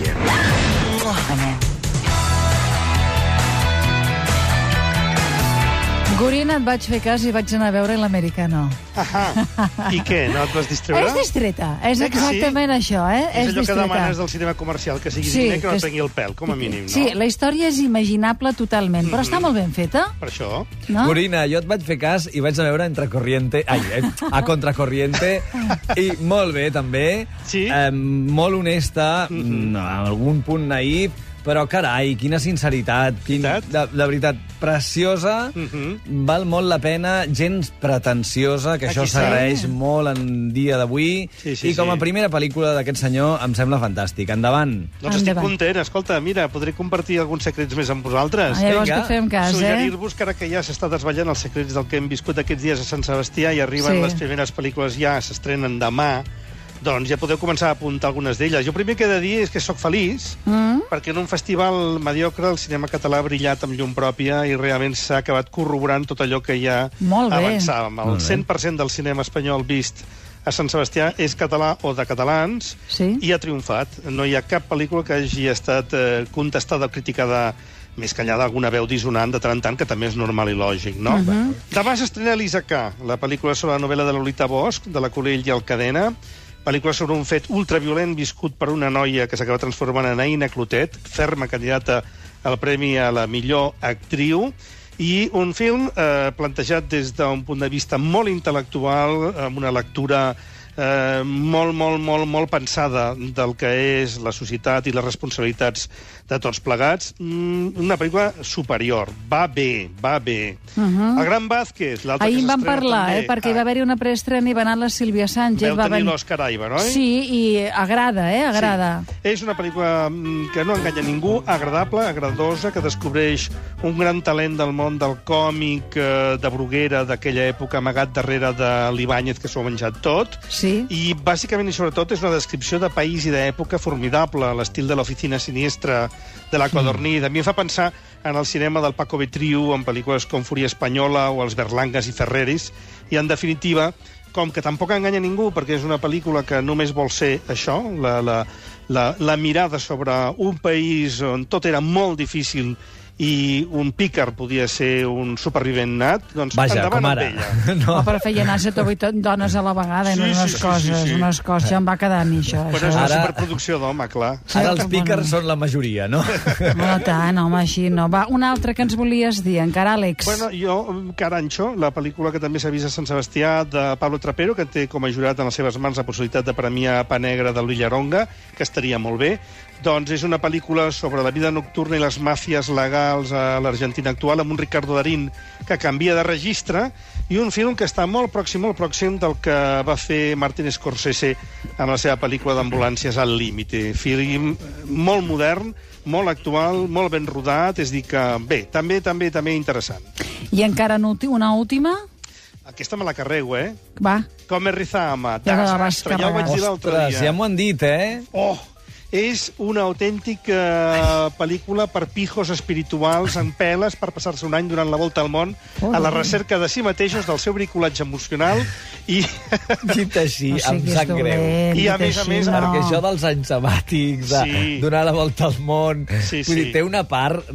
like you. I'm in. Gorina, et vaig fer cas i vaig anar a veure l'americano. Ahà. I què, no et vas distreure? És distreta, és Eh que sí? exactament això, eh? És allò que distreta. demanes del cinema comercial, que sigui Sí, sí, que no que et prengui el pèl, com a mínim, no? Sí, la història és imaginable totalment, però està molt ben feta, Per això. no? Corina, jo et vaig fer cas i vaig a veure Entre Corriente... Ai, eh, a Contracorriente. I molt bé, també. Sí? Eh, molt honesta, mm en algun punt naïf, però carai, quina sinceritat, quin, de, Veritat? de veritat, preciosa, Mhm. val molt la pena, gens pretensiosa, que això Aquí sí. molt en dia d'avui, Sí, sí, i com a sí. primera pel·lícula d'aquest senyor em sembla fantàstic. Endavant. Doncs estic Endavant. content. Escolta, mira, podré compartir alguns secrets més amb vosaltres. Ah, llavors Vinga, que fem cas, eh? Suggerir-vos que ara que ja s'està desvetllant els secrets del que hem viscut aquests dies a Sant Sebastià i arriben Sí. les primeres pel·lícules ja, s'estrenen demà, doncs ja podeu començar a apuntar algunes d'elles. Jo primer que he de dir és que sóc feliç, Mm? perquè en un festival mediocre el cinema català ha brillat amb llum pròpia i realment s'ha acabat corroborant tot allò que ja Molt bé. avançàvem. El Molt bé. 100% del cinema espanyol vist a Sant Sebastià és català o de catalans Sí. i ha triomfat. No hi ha cap pel·lícula que hagi estat eh, contestada o criticada més que allà d'alguna veu dissonant de tant en tant, que també és normal i lògic, no? Mhm. Demà s'estrena l'Isacà, la pel·lícula sobre la novel·la de Lolita Bosch, de la Colell i el Cadena, pel·lícula sobre un fet ultraviolent viscut per una noia que s'acaba transformant en Aina Clotet, ferma candidata al Premi a la millor actriu, i un film eh, plantejat des d'un punt de vista molt intel·lectual, amb una lectura eh, molt, molt, molt, molt pensada del que és la societat i les responsabilitats de tots plegats. Mm, una pel·lícula superior. Va bé, va bé. Uh -huh. El Gran Vázquez, l'altre Mhm. Ahir que en s'estrena parlar, també. eh, perquè hi va haver una preestrena i va anar la Sílvia Sánchez. Veu va tenir venir- l'Òscar Aiva, no? Sí, i agrada, eh, agrada. Sí. És una pel·lícula mm, que no enganya ningú, agradable, agradadosa, que descobreix un gran talent del món del còmic eh, de Bruguera d'aquella època amagat darrere de l'Ibáñez, que s'ho ha menjat tot. Sí. I bàsicament i sobretot és una descripció de país i d'època formidable, l'estil de l'oficina sinistra de la Codornís. A mi em fa pensar en el cinema del Paco Betriu, en pel·lícules com Fúria Espanyola o els Berlangas i Ferreris, i en definitiva, com que tampoc enganya ningú, perquè és una pel·lícula que només vol ser això, la, la, la, la mirada sobre un país on tot era molt difícil i un pícar podia ser un supervivent nat, doncs Vaja, endavant com amb ara. ella. No. Oh, però feia anar set o vuit dones a la vegada, Sí, sí, unes sí, sí, coses, sí, sí. unes coses. Ja em va quedar a mi, això. Però és això. una Ara- superproducció d'home, clar. Sí, Ara els pícars bueno. són la majoria, no? No tant, home, així no. Va, una altra que ens volies dir, encara, Àlex. Bueno, jo, Carancho, la pel·lícula que també s'ha vist a Sant Sebastià de Pablo Trapero, que té com a jurat en les seves mans la possibilitat de premiar Pa Negra del Villaronga, que estaria molt bé. Doncs és una pel·lícula sobre la vida nocturna i les màfies legals a l'Argentina actual, amb un Ricardo Darín que canvia de registre, i un film que està molt pròxim, molt pròxim del que va fer Martin Scorsese amb la seva pel·lícula d'ambulàncies al límite. Film molt modern, molt actual, molt ben rodat, és a dir que, bé, també, també, també interessant. I encara una últi- una última? Aquesta me la carrego, eh? Va. Com Rizama, Ja la vas desastre, ja ho vaig dir l'altre Ostres, ja m'ho han dit, eh? Oh, és una autèntica pel·lícula per pijos espirituals en peles per passar-se un any durant la volta al món a la recerca de si mateixos, del seu bricolatge emocional i, Dit així, No em siguis sap greu. dolent, I a més a més, no. Perquè això dels anys sabàtics, de Sí. donar la volta al món... Sí, vull dir, té una part...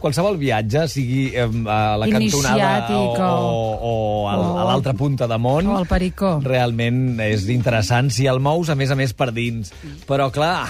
Qualsevol viatge, sigui eh, a la cantonada Iniciàtic o, o- o, a, o- a l'altra punta de món... O el pericó. Realment és interessant si el mous, a més a més, per dins. Però, clar...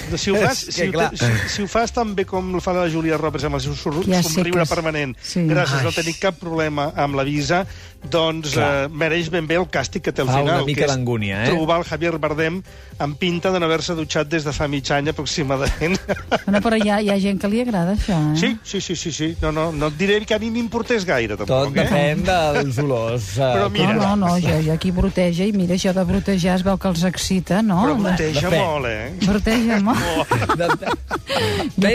si ho, fas, si, ho, si, si ho fas tan bé com el fa la Julia Roberts amb el seu sur- Ja somriure és- permanent, sí. gràcies, no Ai. tenir cap problema amb la visa, doncs Clar. eh, mereix ben bé el càstig que té al Fa final. que és eh? Trobar el Javier Bardem amb pinta de no haver-se dutxat des de fa mig any aproximadament. No, però hi ha, hi ha gent que li agrada això, eh? Sí, sí, sí, sí, sí. No, no, no et diré que a mi m'importés gaire, tot tampoc, eh? depèn dels olors. eh, Però mira- No, no, no, jo, jo aquí broteja, i mira, això de brotejar es veu que els excita, no? Però broteja Depèn. molt, eh? Broteja molt.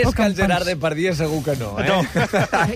Poc que el Gerard pens- Depardieu segur que no, eh? No.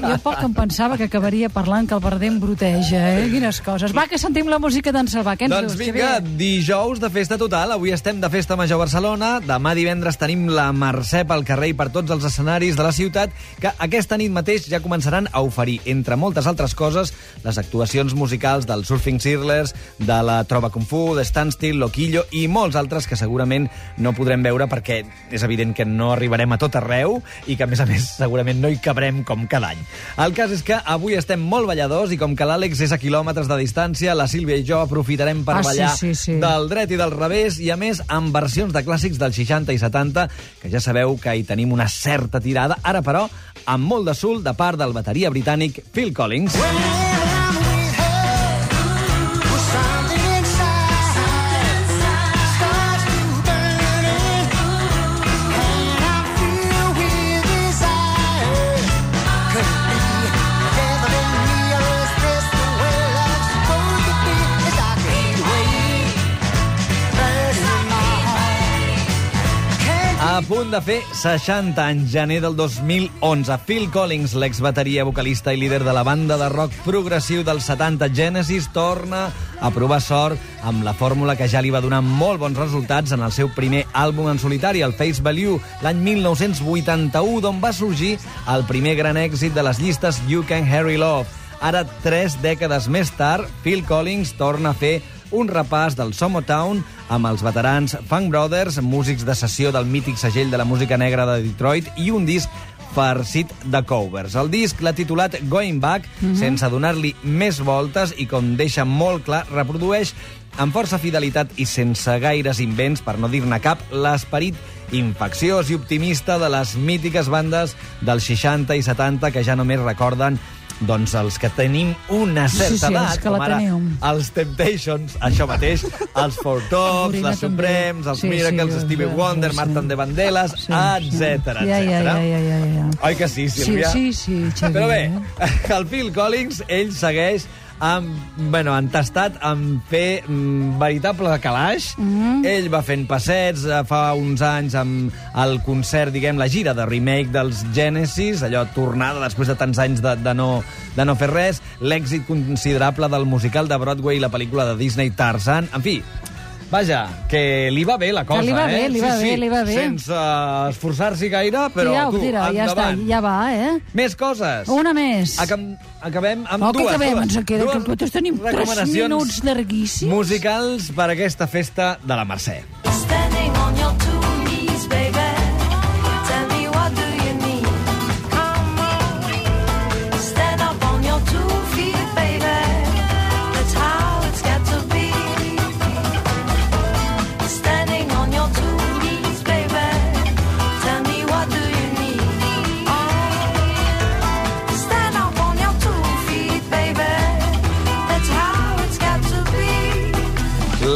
Jo poc em pensava que acabaria parlant que el Verdem broteja, eh? Quines coses. Va, que sentim la música d'en Salvà. Què ens Doncs dius, vinga, Xavier? dijous de festa total. Avui estem de festa major a Barcelona. Demà divendres tenim la Mercè pel carrer i per tots els escenaris de la ciutat, que aquesta nit mateix ja començaran a oferir, entre moltes altres coses, les actuacions musicals del Surfing Searlers, de la Trova Kung Fu, de Standstill, Loquillo i molts altres que segurament no podrem veure perquè és evident que no arribarem a tot arreu i que, a més a més, segurament no hi cabrem com cada any. El cas és que avui estem molt balladors i com que l'Àlex és a quilòmetres de distància, la Sílvia i jo aprofitarem per Ah, sí, ballar sí, sí. del dret i del revés i, a més, amb versions de clàssics dels 60 i 70, que ja sabeu que hi tenim una certa tirada. Ara, però, amb molt de sul de part del bateria britànic Phil Collins. A de fer 60 anys, gener del 2011. Phil Collins, l'exbateria, vocalista i líder de la banda de rock progressiu dels 70 Genesis, torna a provar sort amb la fórmula que ja li va donar molt bons resultats en el seu primer àlbum en solitari, el Face Value, l'any 1981, d'on va sorgir el primer gran èxit de les llistes You Can Harry Love. Ara, tres dècades més tard, Phil Collins torna a fer un repàs del Somotown amb els veterans Funk Brothers, músics de sessió del mític segell de la música negra de Detroit, i un disc farcit de covers. El disc l'ha titulat Going Back, mm -hmm. sense donar-li més voltes i, com deixa molt clar, reprodueix amb força fidelitat i sense gaires invents, per no dir-ne cap, l'esperit infecciós i optimista de les mítiques bandes dels 60 i 70 que ja només recorden doncs els que tenim una certa Sí, sí, edat, que com ara teniu. els Temptations, això mateix, els Four Tops, les. Supremes, els Sí, Miracles, sí, Stevie Wonder, sí. Martin de Vandellas, Sí, etc. sí. Ja, ja, ja, ja, ja, ja. Oi que sí, Sílvia? Sí, sí, sí, Xavier. Però bé, el Phil Collins, ell segueix amb, bueno, entestat en fer mm, veritable calaix. Mm. Ell va fent passets eh, fa uns anys amb el concert, diguem, la gira de remake dels Genesis, allò tornada després de tants anys de, de, no, de no fer res, l'èxit considerable del musical de Broadway i la pel·lícula de Disney Tarzan, en fi, Vaja, que li va bé la cosa, li va bé, eh? li va sí, bé, sí, li va bé. Sense esforçar-s'hi gaire, però ja, tu, tira, ja està, endavant. ja va, eh? Més coses. Una més. Acab acabem amb Oh, que dues. acabem, dues, ens en queda, dues que nosaltres tenim tres minuts llarguíssims. musicals per a aquesta festa de la Mercè. Standing on your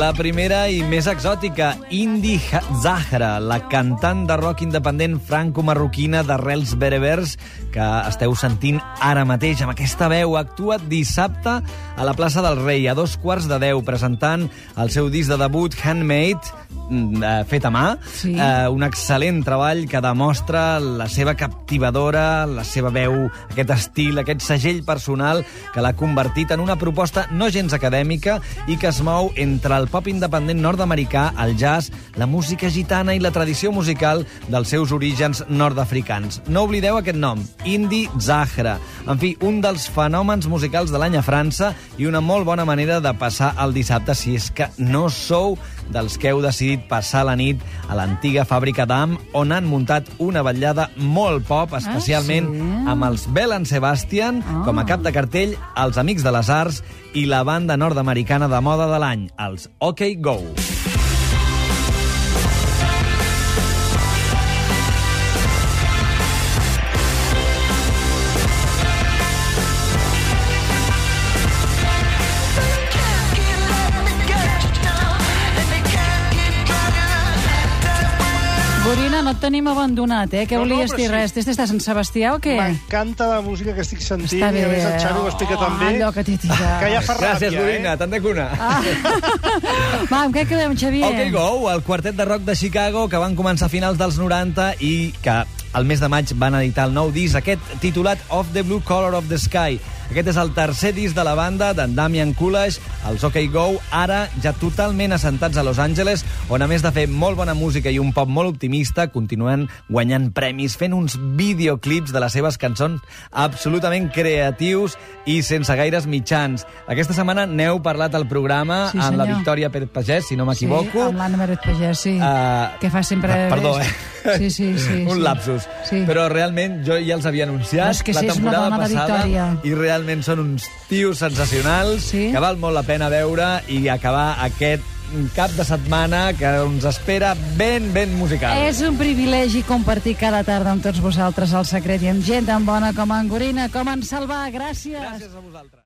La primera i més exòtica, Indy Ha- Zahra, la cantant de rock independent franco-marroquina d'arrels berebers que esteu sentint ara mateix amb aquesta veu. Actua dissabte a la plaça del Rei, a dos quarts de deu, presentant el seu disc de debut Handmade, mm, eh, fet a mà, Sí. eh, un excel·lent treball que demostra la seva captivadora, la seva veu, aquest estil, aquest segell personal que l'ha convertit en una proposta no gens acadèmica i que es mou entre el pop independent nord-americà, el jazz, la música gitana i la tradició musical dels seus orígens nord-africans. No oblideu aquest nom, Indy Zahra. En fi, un dels fenòmens musicals de l'any a França i una molt bona manera de passar el dissabte si és que no sou dels que heu decidit passar la nit a l'antiga fàbrica d'Am, on han muntat una vetllada molt pop, especialment sí? amb els Bell Sebastian, Ah. com a cap de cartell, els Amics de les Arts i la banda nord-americana de moda de l'any, els OK Go. Borina, no et tenim abandonat, eh? Què No, no, volies però dir sí. res? Des de Sant Sebastià o què? M'encanta la música que estic sentint Està bé. i a més el Xavi ho explica Oh, tan bé allò que t'he tirat. que ja fa Gràcies, ràbia, Borina, eh? tant de cuna. Ah. Va, amb què quedem, Xavier? OK Go, el quartet de rock de Chicago que van començar a finals dels 90 i que al mes de maig van editar el nou disc, aquest titulat Of the Blue Color of the Sky. Aquest és el tercer disc de la banda, d'en Damian Coolidge, els OK Go, ara ja totalment assentats a Los Angeles, on a més de fer molt bona música i un pop molt optimista, continuen guanyant premis, fent uns videoclips de les seves cançons absolutament creatius i sense gaires mitjans. Aquesta setmana n'heu parlat al programa Sí, amb la. Victòria Pérez Pagès, si no m'equivoco. Sí, amb l'Anna Meret Pagès, sí. Uh, que fa sempre... Perdó, eh? Sí, sí, sí. un lapsus. Sí. Però realment jo ja els havia anunciat No, és que la sí, és una temporada dona, passada Victòria. i realment són uns tios sensacionals Sí. que val molt la pena veure i acabar aquest cap de setmana que ens espera ben, ben musical. És un privilegi compartir cada tarda amb tots vosaltres el secret i amb gent tan bona com en Gorina, com en Salvà. Gràcies. Gràcies a vosaltres.